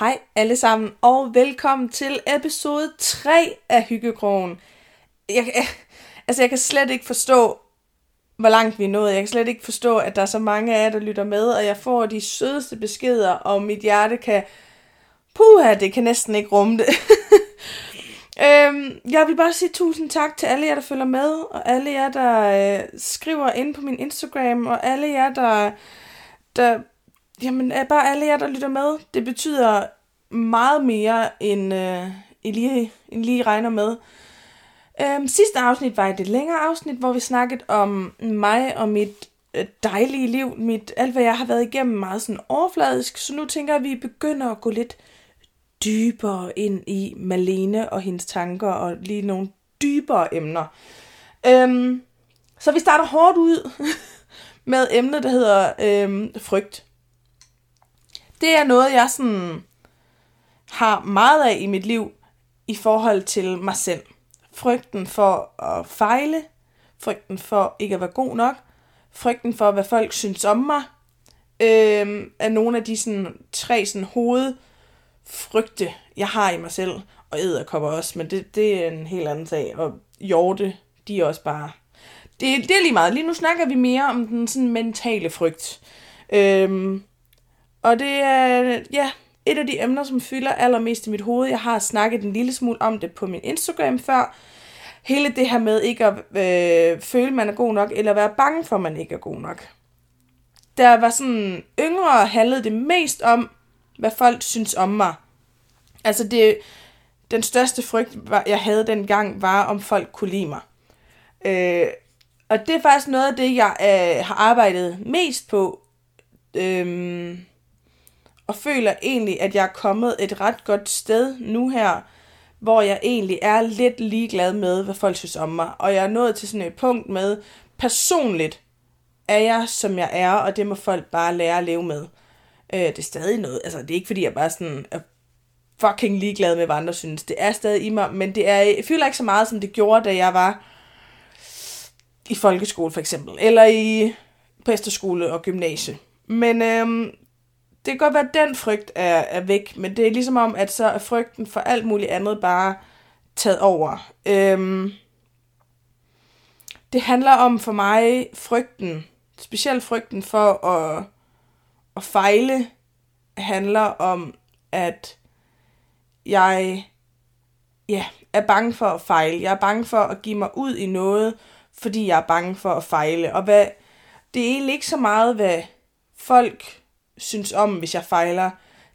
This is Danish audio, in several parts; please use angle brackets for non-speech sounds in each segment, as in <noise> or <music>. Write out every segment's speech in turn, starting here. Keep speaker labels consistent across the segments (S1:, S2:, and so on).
S1: Hej alle sammen, og velkommen til episode 3 af Hyggekrogen. Jeg, jeg, altså, jeg kan slet ikke forstå, hvor langt vi er nået. Jeg kan slet ikke forstå, at der er så mange af jer, der lytter med, og jeg får de sødeste beskeder, og mit hjerte kan... Puha, det kan næsten ikke rumme det. <laughs> øhm, jeg vil bare sige tusind tak til alle jer, der følger med, og alle jer, der øh, skriver ind på min Instagram, og alle jer, der, der Jamen, bare alle jer, der lytter med. Det betyder meget mere, end øh, I, lige, I lige regner med. Øhm, sidste afsnit var et længere afsnit, hvor vi snakkede om mig og mit øh, dejlige liv. Mit, alt, hvad jeg har været igennem, meget sådan overfladisk. Så nu tænker jeg, at vi begynder at gå lidt dybere ind i Malene og hendes tanker, og lige nogle dybere emner. Øhm, så vi starter hårdt ud <laughs> med emnet, der hedder øhm, frygt det er noget, jeg sådan har meget af i mit liv i forhold til mig selv. Frygten for at fejle, frygten for ikke at være god nok, frygten for, hvad folk synes om mig, øh, er nogle af de sådan, tre sådan, hovedfrygte, jeg har i mig selv. Og æderkopper også, men det, det er en helt anden sag. Og hjorte, de er også bare... Det, det er lige meget. Lige nu snakker vi mere om den sådan mentale frygt. Øhm, og det er ja, et af de emner, som fylder allermest i mit hoved. Jeg har snakket en lille smule om det på min Instagram før. Hele det her med ikke at øh, føle, man er god nok, eller være bange for, at man ikke er god nok. Der var sådan yngre, handlede det mest om, hvad folk synes om mig. Altså det, den største frygt, jeg havde dengang, var, om folk kunne lide mig. Øh, og det er faktisk noget af det, jeg øh, har arbejdet mest på. Øh, og føler egentlig, at jeg er kommet et ret godt sted nu her, hvor jeg egentlig er lidt ligeglad med, hvad folk synes om mig. Og jeg er nået til sådan et punkt med, personligt er jeg, som jeg er, og det må folk bare lære at leve med. Øh, det er stadig noget, altså det er ikke fordi, jeg bare sådan er fucking ligeglad med, hvad andre synes. Det er stadig i mig, men det er, jeg føler ikke så meget, som det gjorde, da jeg var i folkeskole for eksempel, eller i på efterskole og gymnasie. Men øhm, det kan godt være, at den frygt er, er væk, men det er ligesom om, at så er frygten for alt muligt andet bare taget over. Øhm, det handler om for mig frygten, specielt frygten for at, at fejle, handler om, at jeg ja, er bange for at fejle. Jeg er bange for at give mig ud i noget, fordi jeg er bange for at fejle. Og hvad, det er egentlig ikke så meget, hvad folk synes om, hvis jeg fejler.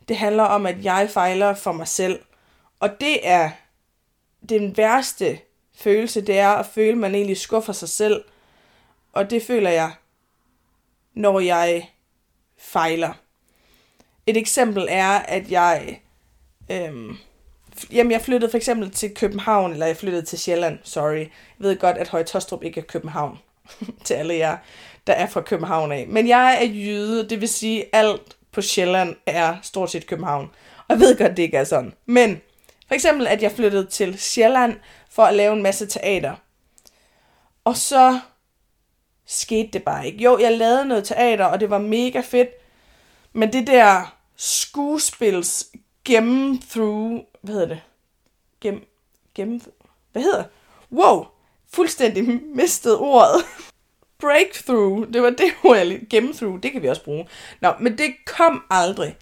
S1: Det handler om, at jeg fejler for mig selv. Og det er den værste følelse, det er at føle, at man egentlig skuffer sig selv. Og det føler jeg, når jeg fejler. Et eksempel er, at jeg... Øhm, jamen, jeg flyttede for eksempel til København, eller jeg flyttede til Sjælland, sorry. Jeg ved godt, at Høje ikke er København, <laughs> til alle jer der er fra København af. Men jeg er jyde, det vil sige, alt på Sjælland er stort set København. Og jeg ved godt, det ikke er sådan. Men for eksempel, at jeg flyttede til Sjælland for at lave en masse teater. Og så skete det bare ikke. Jo, jeg lavede noget teater, og det var mega fedt. Men det der skuespils gennem through, hvad hedder det? Gem, gennem, hvad hedder Wow, fuldstændig mistet ordet breakthrough, det var det <laughs> ord, gennemthrough, det kan vi også bruge. Nå, men det kom aldrig.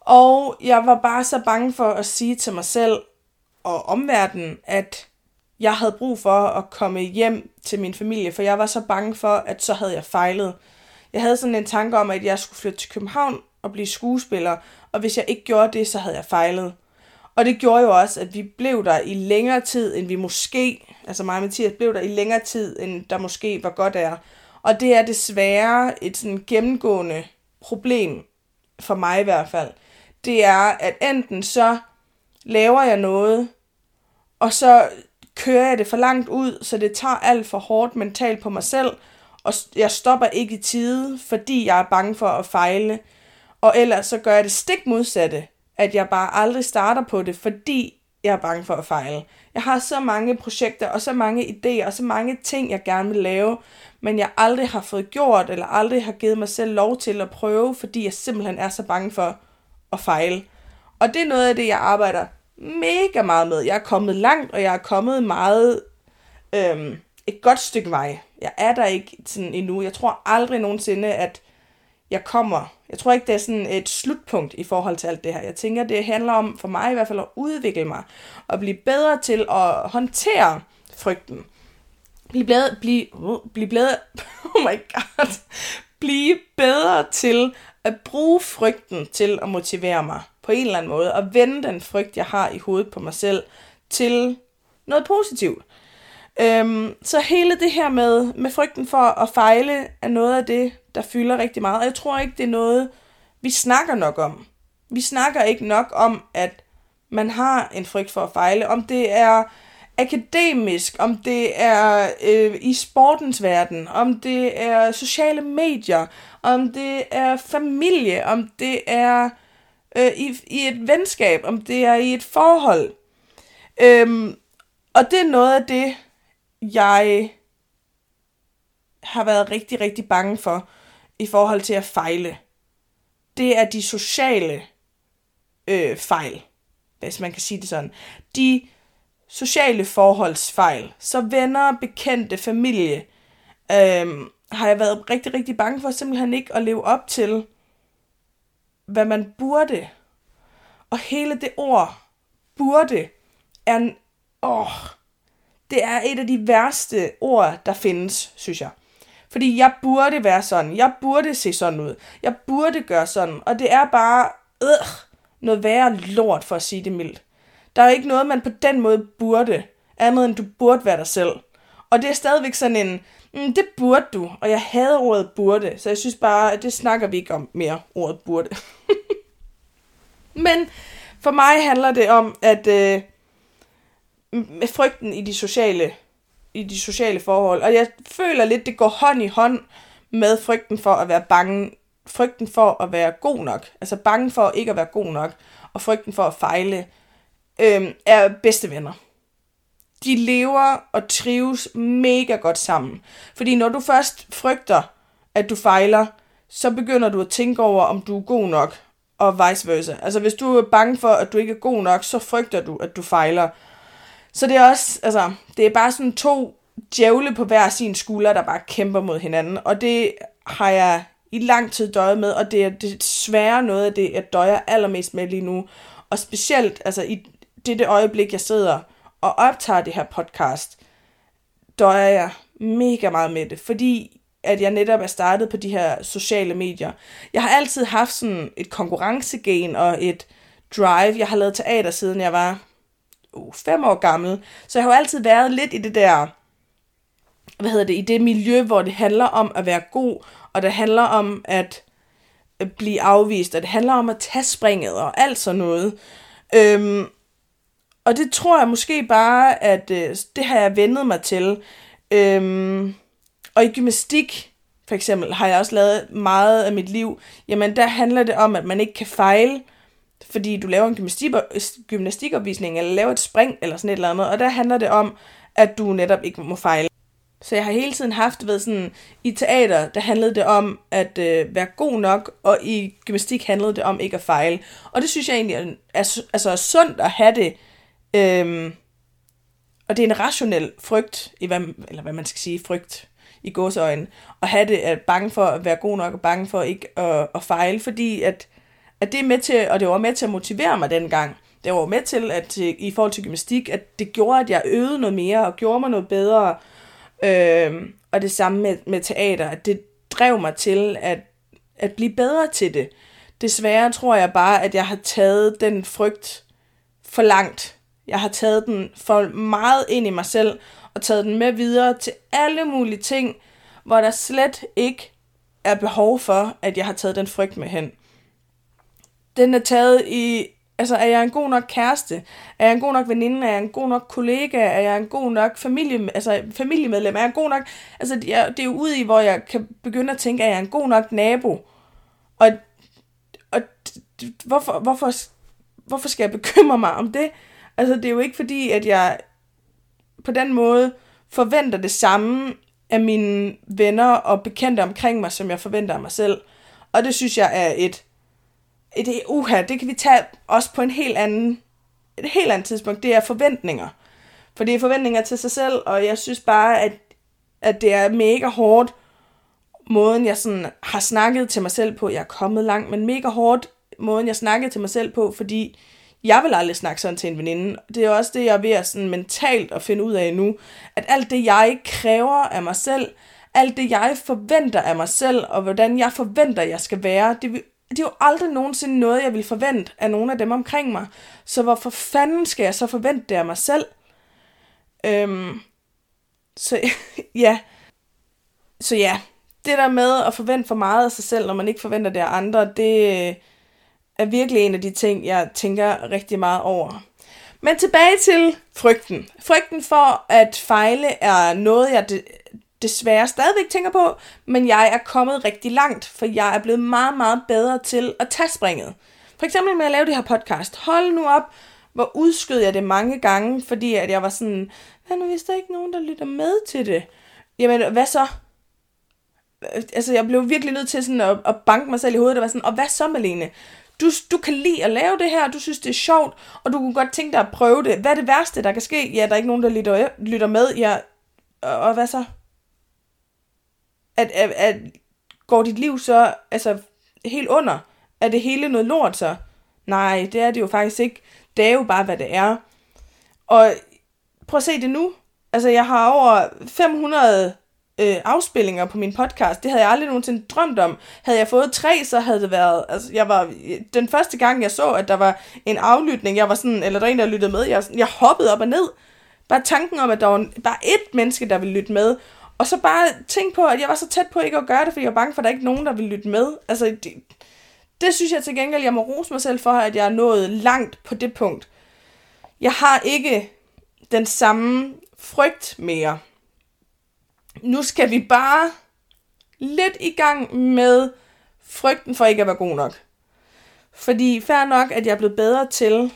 S1: Og jeg var bare så bange for at sige til mig selv og omverdenen, at jeg havde brug for at komme hjem til min familie, for jeg var så bange for, at så havde jeg fejlet. Jeg havde sådan en tanke om, at jeg skulle flytte til København og blive skuespiller, og hvis jeg ikke gjorde det, så havde jeg fejlet. Og det gjorde jo også, at vi blev der i længere tid, end vi måske, altså mig og Mathias, blev der i længere tid, end der måske var godt er. Og det er desværre et sådan gennemgående problem, for mig i hvert fald. Det er, at enten så laver jeg noget, og så kører jeg det for langt ud, så det tager alt for hårdt mentalt på mig selv, og jeg stopper ikke i tide, fordi jeg er bange for at fejle. Og ellers så gør jeg det stik modsatte at jeg bare aldrig starter på det, fordi jeg er bange for at fejle. Jeg har så mange projekter og så mange idéer og så mange ting, jeg gerne vil lave, men jeg aldrig har fået gjort eller aldrig har givet mig selv lov til at prøve, fordi jeg simpelthen er så bange for at fejle. Og det er noget af det, jeg arbejder mega meget med. Jeg er kommet langt, og jeg er kommet meget øhm, et godt stykke vej. Jeg er der ikke sådan endnu. Jeg tror aldrig nogensinde, at jeg kommer. Jeg tror ikke, det er sådan et slutpunkt i forhold til alt det her. Jeg tænker, det handler om, for mig i hvert fald, at udvikle mig. Og blive bedre til at håndtere frygten. Blive bedre, blive, uh, blive bedre, <laughs> oh my god, blive bedre til at bruge frygten til at motivere mig på en eller anden måde, og vende den frygt, jeg har i hovedet på mig selv, til noget positivt. Øhm, så hele det her med, med frygten for at fejle, er noget af det, der fylder rigtig meget. Og jeg tror ikke, det er noget, vi snakker nok om. Vi snakker ikke nok om, at man har en frygt for at fejle. Om det er akademisk, om det er øh, i sportens verden, om det er sociale medier, om det er familie, om det er øh, i, i et venskab, om det er i et forhold. Øhm, og det er noget af det, jeg har været rigtig, rigtig bange for i forhold til at fejle. Det er de sociale øh, fejl, hvis man kan sige det sådan. De sociale forholdsfejl. Så venner, bekendte, familie, øh, har jeg været rigtig, rigtig bange for simpelthen ikke at leve op til, hvad man burde. Og hele det ord, burde, er en, åh, det er et af de værste ord, der findes, synes jeg. Fordi jeg burde være sådan, jeg burde se sådan ud, jeg burde gøre sådan, og det er bare øh, noget værre lort, for at sige det mildt. Der er ikke noget, man på den måde burde, andet end du burde være dig selv. Og det er stadigvæk sådan en, mm, det burde du, og jeg havde ordet burde, så jeg synes bare, at det snakker vi ikke om mere, ordet burde. <laughs> Men for mig handler det om, at øh, med frygten i de sociale i de sociale forhold. Og jeg føler lidt, det går hånd i hånd med frygten for at være bange, frygten for at være god nok, altså bange for ikke at være god nok, og frygten for at fejle, øh, er bedste venner. De lever og trives mega godt sammen. Fordi når du først frygter, at du fejler, så begynder du at tænke over, om du er god nok, og vice versa. Altså hvis du er bange for, at du ikke er god nok, så frygter du, at du fejler. Så det er også, altså, det er bare sådan to djævle på hver sin skulder, der bare kæmper mod hinanden. Og det har jeg i lang tid døjet med, og det er desværre noget af det, jeg døjer allermest med lige nu. Og specielt, altså i det, øjeblik, jeg sidder og optager det her podcast, døjer jeg mega meget med det, fordi at jeg netop er startet på de her sociale medier. Jeg har altid haft sådan et konkurrencegen og et drive. Jeg har lavet teater, siden jeg var uh, fem år gammel. Så jeg har jo altid været lidt i det der, hvad hedder det, i det miljø, hvor det handler om at være god, og det handler om at blive afvist, og det handler om at tage springet og alt sådan noget. Øhm, og det tror jeg måske bare, at øh, det har jeg vendet mig til. Øhm, og i gymnastik, for eksempel, har jeg også lavet meget af mit liv. Jamen, der handler det om, at man ikke kan fejle fordi du laver en gymnastik, gymnastikopvisning, eller laver et spring, eller sådan et eller andet, og der handler det om, at du netop ikke må fejle. Så jeg har hele tiden haft, ved sådan, i teater, der handlede det om at øh, være god nok, og i gymnastik handlede det om ikke at fejle. Og det synes jeg egentlig er, er, altså er sundt at have det. Øhm, og det er en rationel frygt, i hvad, eller hvad man skal sige, frygt i gåsøjne, at have det at bange for at være god nok, og bange for ikke at, at fejle, fordi at at det er med til, og det var med til at motivere mig dengang. Det var med til, at i forhold til gymnastik, at det gjorde, at jeg øvede noget mere, og gjorde mig noget bedre. Øh, og det samme med, med teater, at det drev mig til at, at blive bedre til det. Desværre tror jeg bare, at jeg har taget den frygt for langt. Jeg har taget den for meget ind i mig selv, og taget den med videre til alle mulige ting, hvor der slet ikke er behov for, at jeg har taget den frygt med hen den er taget i, altså er jeg en god nok kæreste? Er jeg en god nok veninde? Er jeg en god nok kollega? Er jeg en god nok familie, altså familiemedlem? Er jeg en god nok, altså det er, det er jo ude i, hvor jeg kan begynde at tænke, er jeg en god nok nabo? Og, og hvorfor, hvorfor, hvorfor skal jeg bekymre mig om det? Altså det er jo ikke fordi, at jeg på den måde forventer det samme af mine venner og bekendte omkring mig, som jeg forventer af mig selv. Og det synes jeg er et det, uha, det kan vi tage også på en helt anden, et helt andet tidspunkt. Det er forventninger. For det er forventninger til sig selv, og jeg synes bare, at, at det er mega hårdt, måden jeg sådan har snakket til mig selv på. Jeg er kommet langt, men mega hårdt måden jeg snakkede til mig selv på, fordi jeg vil aldrig snakke sådan til en veninde. Det er også det, jeg er ved at sådan mentalt at finde ud af nu. At alt det, jeg kræver af mig selv, alt det, jeg forventer af mig selv, og hvordan jeg forventer, jeg skal være, det, det er jo aldrig nogensinde noget, jeg vil forvente af nogen af dem omkring mig. Så hvorfor fanden skal jeg så forvente det af mig selv? Øhm, så <laughs> ja. Så ja, det der med at forvente for meget af sig selv, når man ikke forventer det af andre, det, øh, er virkelig en af de ting, jeg tænker rigtig meget over. Men tilbage til frygten. Frygten for at fejle er noget, jeg desværre stadigvæk tænker på, men jeg er kommet rigtig langt, for jeg er blevet meget, meget bedre til at tage springet. For eksempel med at lave det her podcast. Hold nu op, hvor udskød jeg det mange gange, fordi at jeg var sådan, hvad nu hvis der ikke nogen, der lytter med til det? Jamen, hvad så? Altså, jeg blev virkelig nødt til sådan at, at banke mig selv i hovedet, og var sådan, og hvad så, Malene? Du, du kan lide at lave det her, du synes, det er sjovt, og du kunne godt tænke dig at prøve det. Hvad er det værste, der kan ske? Ja, der er ikke nogen, der lytter, lytter med. Ja, og, og hvad så? At, at, at går dit liv så altså, helt under? Er det hele noget lort så? Nej, det er det jo faktisk ikke. Det er jo bare, hvad det er. Og prøv at se det nu. Altså, jeg har over 500 øh, afspillinger på min podcast. Det havde jeg aldrig nogensinde drømt om. Havde jeg fået tre, så havde det været... Altså, jeg var, den første gang, jeg så, at der var en aflytning, jeg var sådan, eller der er en, der lyttede med, jeg, jeg hoppede op og ned. Bare tanken om, at der var bare ét menneske, der ville lytte med. Og så bare tænk på, at jeg var så tæt på ikke at gøre det, fordi jeg var bange for, at der ikke er nogen, der ville lytte med. Altså, det, det synes jeg til gengæld, jeg må rose mig selv for, at jeg er nået langt på det punkt. Jeg har ikke den samme frygt mere nu skal vi bare lidt i gang med frygten for ikke at være god nok. Fordi fair nok, at jeg er blevet bedre til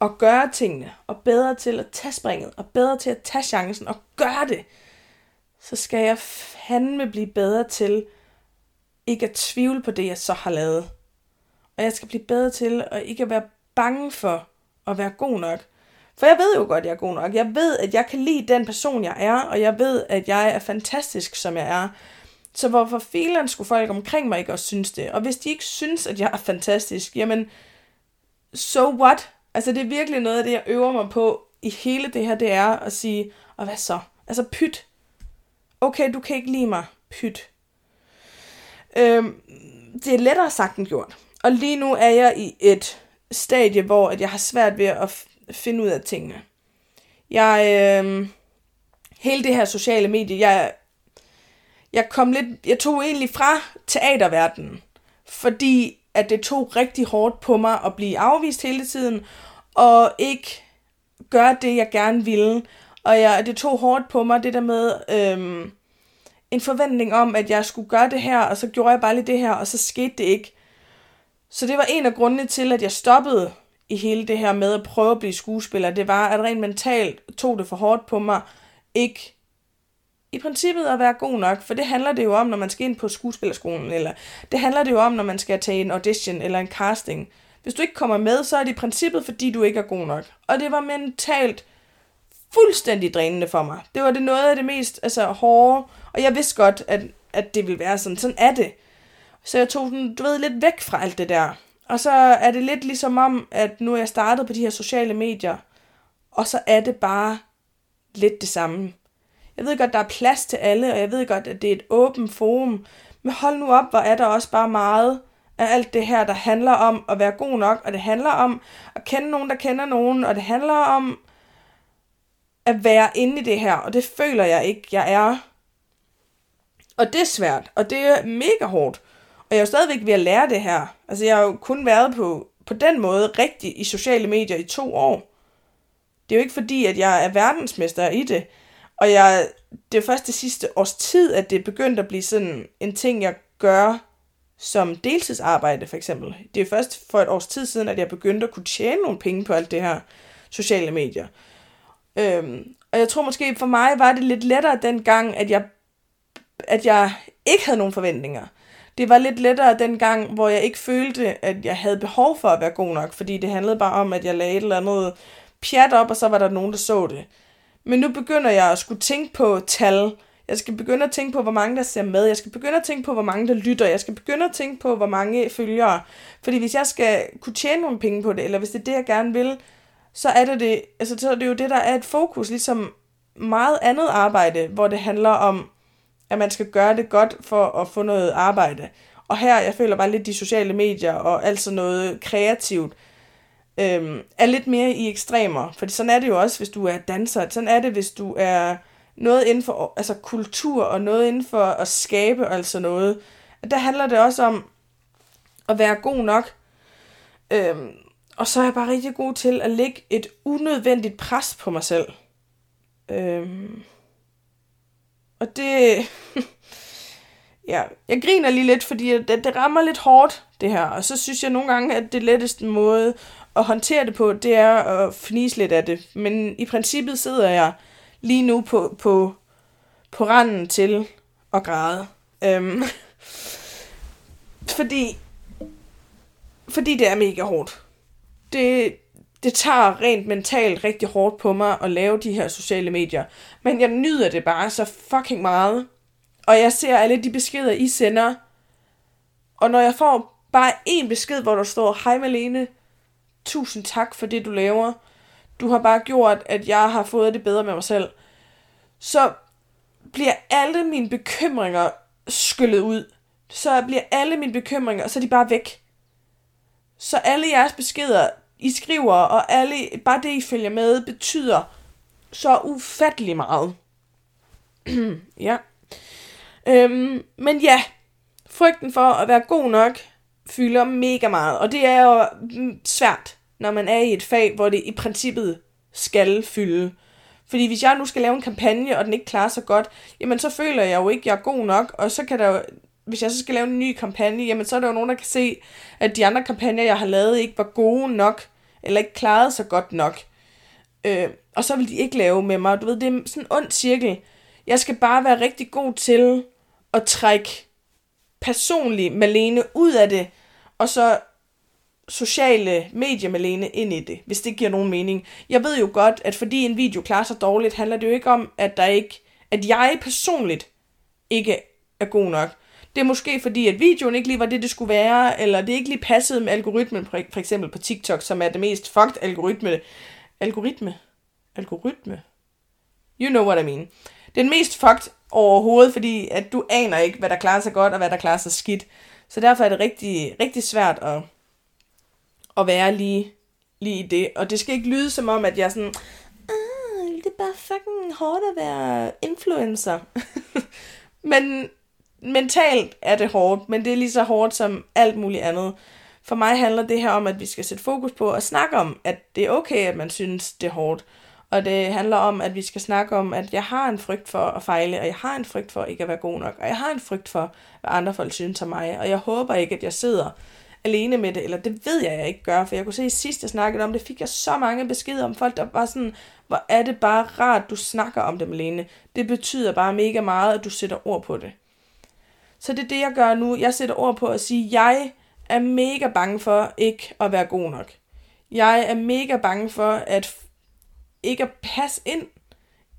S1: at gøre tingene, og bedre til at tage springet, og bedre til at tage chancen og gøre det, så skal jeg fandme blive bedre til ikke at tvivle på det, jeg så har lavet. Og jeg skal blive bedre til at ikke at være bange for at være god nok. For jeg ved jo godt, at jeg er god nok. Jeg ved, at jeg kan lide den person, jeg er, og jeg ved, at jeg er fantastisk, som jeg er. Så hvorfor filen skulle folk omkring mig ikke også synes det? Og hvis de ikke synes, at jeg er fantastisk, jamen, so what? Altså, det er virkelig noget af det, jeg øver mig på i hele det her, det er at sige, og hvad så? Altså, pyt. Okay, du kan ikke lide mig. Pyt. Øhm, det er lettere sagt end gjort. Og lige nu er jeg i et stadie, hvor at jeg har svært ved at finde ud af tingene. Jeg, øh, hele det her sociale medie, jeg, jeg kom lidt, jeg tog egentlig fra teaterverdenen, fordi at det tog rigtig hårdt på mig at blive afvist hele tiden, og ikke gøre det, jeg gerne ville. Og jeg, det tog hårdt på mig, det der med øhm, en forventning om, at jeg skulle gøre det her, og så gjorde jeg bare lige det her, og så skete det ikke. Så det var en af grundene til, at jeg stoppede i hele det her med at prøve at blive skuespiller, det var, at rent mentalt tog det for hårdt på mig, ikke i princippet at være god nok, for det handler det jo om, når man skal ind på skuespillerskolen, eller det handler det jo om, når man skal tage en audition eller en casting. Hvis du ikke kommer med, så er det i princippet, fordi du ikke er god nok. Og det var mentalt fuldstændig drænende for mig. Det var det noget af det mest altså, hårde, og jeg vidste godt, at, at det ville være sådan. Sådan er det. Så jeg tog den, du ved, lidt væk fra alt det der. Og så er det lidt ligesom om, at nu er jeg startet på de her sociale medier, og så er det bare lidt det samme. Jeg ved godt, der er plads til alle, og jeg ved godt, at det er et åbent forum, men hold nu op, hvor er der også bare meget af alt det her, der handler om at være god nok, og det handler om at kende nogen, der kender nogen, og det handler om at være inde i det her, og det føler jeg ikke, jeg er. Og det er svært, og det er mega hårdt. Og jeg er jo stadigvæk ved at lære det her. Altså, jeg har jo kun været på, på den måde rigtig i sociale medier i to år. Det er jo ikke fordi, at jeg er verdensmester i det. Og jeg, det er først det sidste års tid, at det er begyndt at blive sådan en ting, jeg gør som deltidsarbejde, for eksempel. Det er først for et års tid siden, at jeg begyndte at kunne tjene nogle penge på alt det her sociale medier. Øhm, og jeg tror måske for mig var det lidt lettere dengang, at jeg, at jeg ikke havde nogen forventninger. Det var lidt lettere dengang, hvor jeg ikke følte, at jeg havde behov for at være god nok, fordi det handlede bare om, at jeg lagde et eller andet pjat op, og så var der nogen, der så det. Men nu begynder jeg at skulle tænke på tal. Jeg skal begynde at tænke på, hvor mange der ser med. Jeg skal begynde at tænke på, hvor mange der lytter. Jeg skal begynde at tænke på, hvor mange følgere. Fordi hvis jeg skal kunne tjene nogle penge på det, eller hvis det er det, jeg gerne vil, så er det, det, altså, så er det jo det, der er et fokus, ligesom meget andet arbejde, hvor det handler om, at man skal gøre det godt for at få noget arbejde. Og her, jeg føler bare lidt de sociale medier og alt sådan noget kreativt, øhm, er lidt mere i ekstremer. For sådan er det jo også, hvis du er danser. Sådan er det, hvis du er noget inden for altså kultur og noget inden for at skabe og altså noget. Der handler det også om at være god nok. Øhm, og så er jeg bare rigtig god til at lægge et unødvendigt pres på mig selv. Øhm, og det... <laughs> ja, jeg griner lige lidt, fordi det, det rammer lidt hårdt, det her. Og så synes jeg nogle gange, at det letteste måde at håndtere det på, det er at fnise lidt af det. Men i princippet sidder jeg lige nu på, på, på randen til at græde. Øhm, <laughs> fordi, fordi det er mega hårdt. Det, det tager rent mentalt rigtig hårdt på mig at lave de her sociale medier. Men jeg nyder det bare så fucking meget. Og jeg ser alle de beskeder, I sender. Og når jeg får bare en besked, hvor der står, Hej Malene, tusind tak for det, du laver. Du har bare gjort, at jeg har fået det bedre med mig selv. Så bliver alle mine bekymringer skyllet ud. Så bliver alle mine bekymringer, så er de bare væk. Så alle jeres beskeder, i skriver, og alle, bare det, I følger med, betyder så ufattelig meget. <clears throat> ja. Øhm, men ja, frygten for at være god nok fylder mega meget, og det er jo svært, når man er i et fag, hvor det i princippet skal fylde. Fordi hvis jeg nu skal lave en kampagne, og den ikke klarer sig godt, jamen så føler jeg jo ikke, at jeg er god nok, og så kan der jo, hvis jeg så skal lave en ny kampagne, jamen så er der jo nogen, der kan se, at de andre kampagner, jeg har lavet, ikke var gode nok, eller ikke klarede så godt nok. Øh, og så vil de ikke lave med mig. Du ved, det er sådan en ond cirkel. Jeg skal bare være rigtig god til at trække personlig Malene ud af det, og så sociale medier Malene ind i det, hvis det giver nogen mening. Jeg ved jo godt, at fordi en video klarer sig dårligt, handler det jo ikke om, at der ikke, at jeg personligt ikke er god nok. Det er måske fordi, at videoen ikke lige var det, det skulle være, eller det ikke lige passede med algoritmen, for eksempel på TikTok, som er det mest fucked algoritme. Algoritme? Algoritme? You know what I mean. Den mest fucked overhovedet, fordi at du aner ikke, hvad der klarer sig godt, og hvad der klarer sig skidt. Så derfor er det rigtig, rigtig svært at, at være lige, lige i det. Og det skal ikke lyde som om, at jeg er sådan, ah, det er bare fucking hårdt at være influencer. <laughs> men mentalt er det hårdt, men det er lige så hårdt som alt muligt andet. For mig handler det her om, at vi skal sætte fokus på og snakke om, at det er okay, at man synes, det er hårdt. Og det handler om, at vi skal snakke om, at jeg har en frygt for at fejle, og jeg har en frygt for ikke at være god nok, og jeg har en frygt for, hvad andre folk synes om mig, og jeg håber ikke, at jeg sidder alene med det, eller det ved jeg, at jeg ikke gør, for jeg kunne se sidst, jeg snakkede om det, fik jeg så mange beskeder om folk, der var sådan, hvor er det bare rart, du snakker om det, alene. Det betyder bare mega meget, at du sætter ord på det. Så det er det, jeg gør nu. Jeg sætter ord på at sige, jeg er mega bange for ikke at være god nok. Jeg er mega bange for at ikke at passe ind,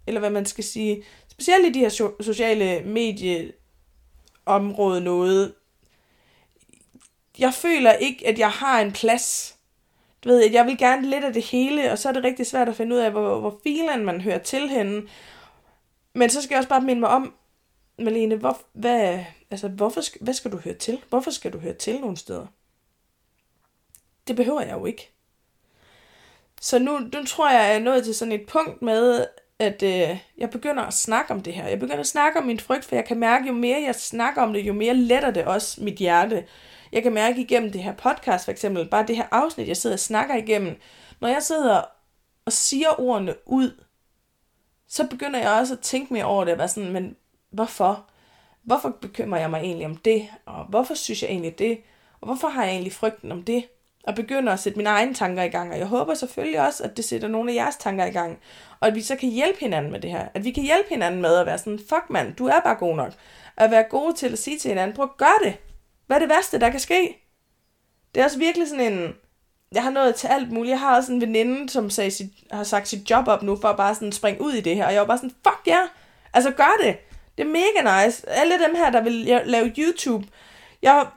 S1: eller hvad man skal sige, specielt i de her so- sociale medieområde noget. Jeg føler ikke, at jeg har en plads. Du ved, at jeg vil gerne lidt af det hele, og så er det rigtig svært at finde ud af, hvor, hvor filen man hører til henne. Men så skal jeg også bare minde mig om, Malene, hvor, hvad, altså, hvorfor, hvad skal du høre til? Hvorfor skal du høre til nogle steder? Det behøver jeg jo ikke. Så nu, nu tror jeg, jeg er nået til sådan et punkt med, at øh, jeg begynder at snakke om det her. Jeg begynder at snakke om min frygt, for jeg kan mærke, jo mere jeg snakker om det, jo mere letter det også mit hjerte. Jeg kan mærke igennem det her podcast, for eksempel, bare det her afsnit, jeg sidder og snakker igennem. Når jeg sidder og siger ordene ud, så begynder jeg også at tænke mere over det, og være sådan, men hvorfor? Hvorfor bekymrer jeg mig egentlig om det? Og hvorfor synes jeg egentlig det? Og hvorfor har jeg egentlig frygten om det? Og begynder at sætte mine egne tanker i gang. Og jeg håber selvfølgelig også, at det sætter nogle af jeres tanker i gang. Og at vi så kan hjælpe hinanden med det her. At vi kan hjælpe hinanden med at være sådan, fuck mand, du er bare god nok. At være gode til at sige til hinanden, prøv at gøre det. Hvad er det værste, der kan ske? Det er også virkelig sådan en... Jeg har nået til alt muligt. Jeg har også en veninde, som sagde sit, har sagt sit job op nu, for at bare sådan springe ud i det her. Og jeg var bare sådan, fuck ja! Yeah. Altså gør det! Det er mega nice. Alle dem her, der vil lave YouTube. Jeg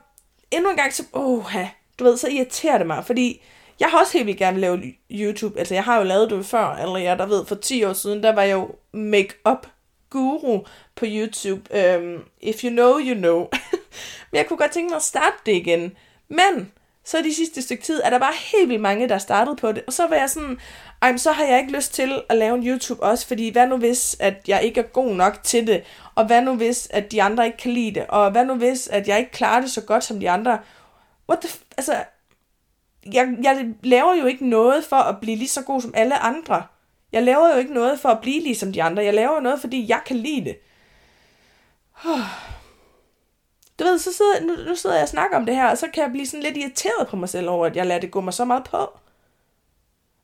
S1: endnu en gang så... Åh, du ved, så irriterer det mig, fordi jeg har også helt vildt gerne lave YouTube. Altså, jeg har jo lavet det før, eller jeg der ved, for 10 år siden, der var jeg jo make-up guru på YouTube. Um, if you know, you know. <laughs> Men jeg kunne godt tænke mig at starte det igen. Men så de sidste stykke tid er der bare helt vildt mange, der startede på det. Og så var jeg sådan, ej, så har jeg ikke lyst til at lave en YouTube også, fordi hvad nu hvis, at jeg ikke er god nok til det? Og hvad nu hvis, at de andre ikke kan lide det? Og hvad nu hvis, at jeg ikke klarer det så godt som de andre? What the f- altså, jeg, jeg laver jo ikke noget for at blive lige så god som alle andre. Jeg laver jo ikke noget for at blive ligesom de andre. Jeg laver jo noget, fordi jeg kan lide det. Du ved, så sidder, nu, nu sidder jeg og snakker om det her, og så kan jeg blive sådan lidt irriteret på mig selv over, at jeg lader det gå mig så meget på.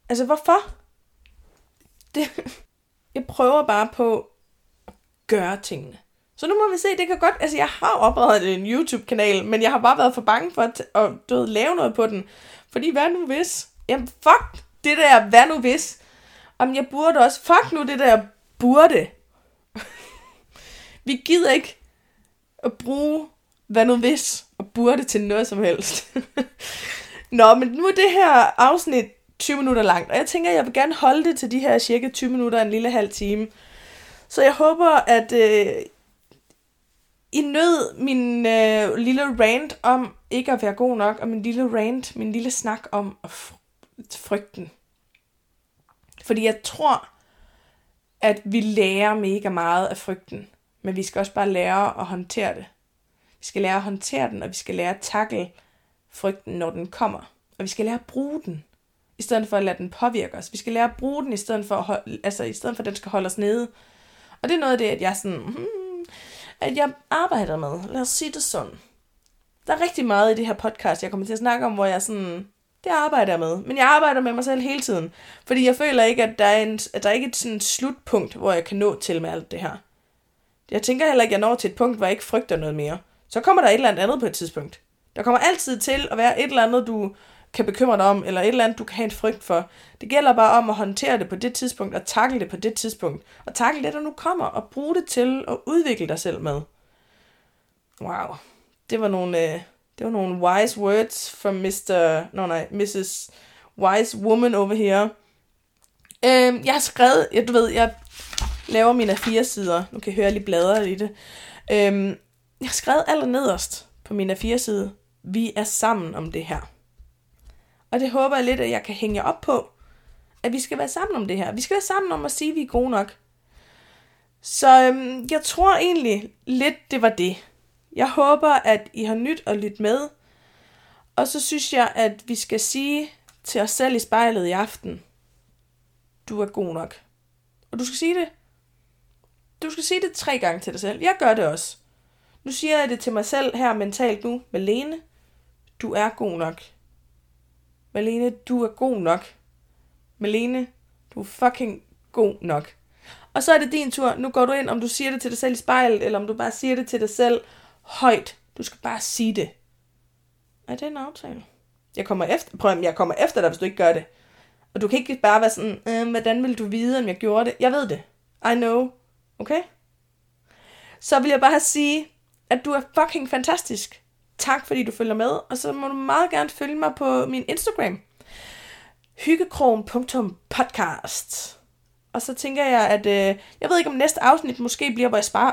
S1: Altså, hvorfor? Det, jeg prøver bare på at gøre tingene. Så nu må vi se, det kan godt, altså jeg har oprettet en YouTube-kanal, men jeg har bare været for bange for at, at du ved, lave noget på den. Fordi hvad nu hvis? Jamen fuck det der, hvad nu hvis? Om jeg burde også, fuck nu det der burde. <laughs> vi gider ikke at bruge, hvad nu hvis, og burde til noget som helst. <laughs> Nå, men nu er det her afsnit 20 minutter langt, og jeg tænker, at jeg vil gerne holde det til de her cirka 20 minutter, en lille halv time. Så jeg håber, at øh, I nød min øh, lille rant om ikke at være god nok, og min lille rant, min lille snak om frygten. Fordi jeg tror, at vi lærer mega meget af frygten, men vi skal også bare lære at håndtere det. Vi skal lære at håndtere den, og vi skal lære at takle frygten, når den kommer. Og vi skal lære at bruge den, i stedet for at lade den påvirke os. Vi skal lære at bruge den, i stedet for, at holde, altså, i stedet for at den skal holde os nede. Og det er noget af det, at jeg sådan, hmm, at jeg arbejder med. Lad os sige det sådan. Der er rigtig meget i det her podcast, jeg kommer til at snakke om, hvor jeg sådan, det arbejder jeg med. Men jeg arbejder med mig selv hele tiden. Fordi jeg føler ikke, at der er, en, at der er ikke et sådan slutpunkt, hvor jeg kan nå til med alt det her. Jeg tænker heller ikke, at jeg når til et punkt, hvor jeg ikke frygter noget mere. Så kommer der et eller andet på et tidspunkt. Der kommer altid til at være et eller andet, du kan bekymre dig om, eller et eller andet, du kan have en frygt for. Det gælder bare om at håndtere det på det tidspunkt, og takle det på det tidspunkt. Og takle det, der nu kommer, og bruge det til at udvikle dig selv med. Wow. Det var nogle, øh, det var nogle wise words fra Mr. No, nej, Mrs. Wise Woman over here. Øh, jeg har skrevet, ja, du ved, jeg laver mine fire sider. Nu kan jeg høre, lige bladre i det. Øhm, jeg skrev skrevet aller nederst på mine fire side, Vi er sammen om det her. Og det håber jeg lidt, at jeg kan hænge op på. At vi skal være sammen om det her. Vi skal være sammen om at sige, at vi er gode nok. Så øhm, jeg tror egentlig lidt, det var det. Jeg håber, at I har nyt at lytte med. Og så synes jeg, at vi skal sige til os selv i spejlet i aften, du er god nok. Og du skal sige det. Du skal sige det tre gange til dig selv. Jeg gør det også. Nu siger jeg det til mig selv her mentalt nu. Malene, du er god nok. Malene, du er god nok. Malene, du er fucking god nok. Og så er det din tur. Nu går du ind, om du siger det til dig selv i spejlet, eller om du bare siger det til dig selv højt. Du skal bare sige det. Er det en aftale? Jeg kommer efter, prøv, jeg kommer efter dig, hvis du ikke gør det. Og du kan ikke bare være sådan, øh, hvordan vil du vide, om jeg gjorde det? Jeg ved det. I know. Okay? Så vil jeg bare sige, at du er fucking fantastisk. Tak fordi du følger med, og så må du meget gerne følge mig på min Instagram. hyggekrogen.podcast Og så tænker jeg, at øh, jeg ved ikke om næste afsnit måske bliver, hvor jeg sparer...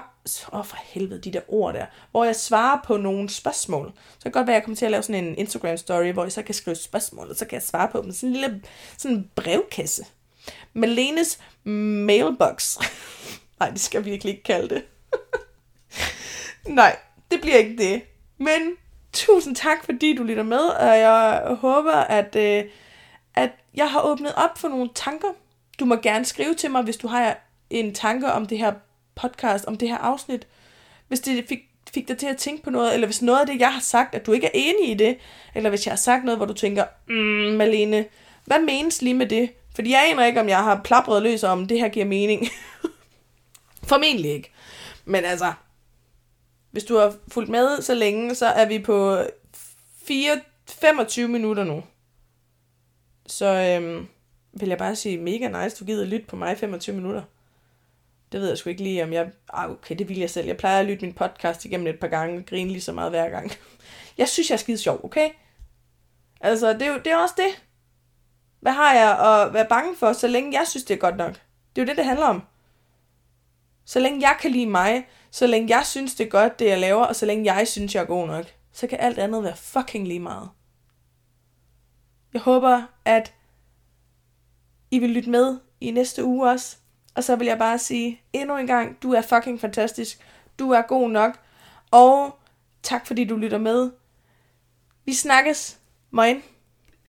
S1: Åh, oh, for helvede, de der ord der. Hvor jeg svarer på nogle spørgsmål. Så kan det godt være, at jeg kommer til at lave sådan en Instagram-story, hvor jeg så kan skrive spørgsmål, og så kan jeg svare på dem. Sådan en lille sådan en brevkasse. Malenes mailbox. <laughs> Nej, det skal jeg virkelig ikke kalde det. Nej, det bliver ikke det. Men tusind tak, fordi du lytter med, og jeg håber, at, øh, at jeg har åbnet op for nogle tanker. Du må gerne skrive til mig, hvis du har en tanke om det her podcast, om det her afsnit. Hvis det fik, fik dig til at tænke på noget, eller hvis noget af det, jeg har sagt, at du ikke er enig i det, eller hvis jeg har sagt noget, hvor du tænker, mm, Malene, hvad menes lige med det? Fordi jeg aner ikke, om jeg har plapret løs om, det her giver mening. <laughs> Formentlig ikke. Men altså, hvis du har fulgt med så længe, så er vi på 4, 25 minutter nu. Så øhm, vil jeg bare sige, mega nice, du gider lytte på mig 25 minutter. Det ved jeg sgu ikke lige, om jeg... Ah, okay, det vil jeg selv. Jeg plejer at lytte min podcast igennem et par gange og grine lige så meget hver gang. <laughs> Jeg synes, jeg er skide sjov, okay? Altså, det er, jo, det er også det. Hvad har jeg at være bange for, så længe jeg synes, det er godt nok? Det er jo det, det handler om. Så længe jeg kan lide mig, så længe jeg synes, det er godt, det jeg laver, og så længe jeg synes, jeg er god nok, så kan alt andet være fucking lige meget. Jeg håber, at I vil lytte med i næste uge også. Og så vil jeg bare sige endnu en gang, du er fucking fantastisk. Du er god nok. Og tak fordi du lytter med. Vi snakkes. Moin.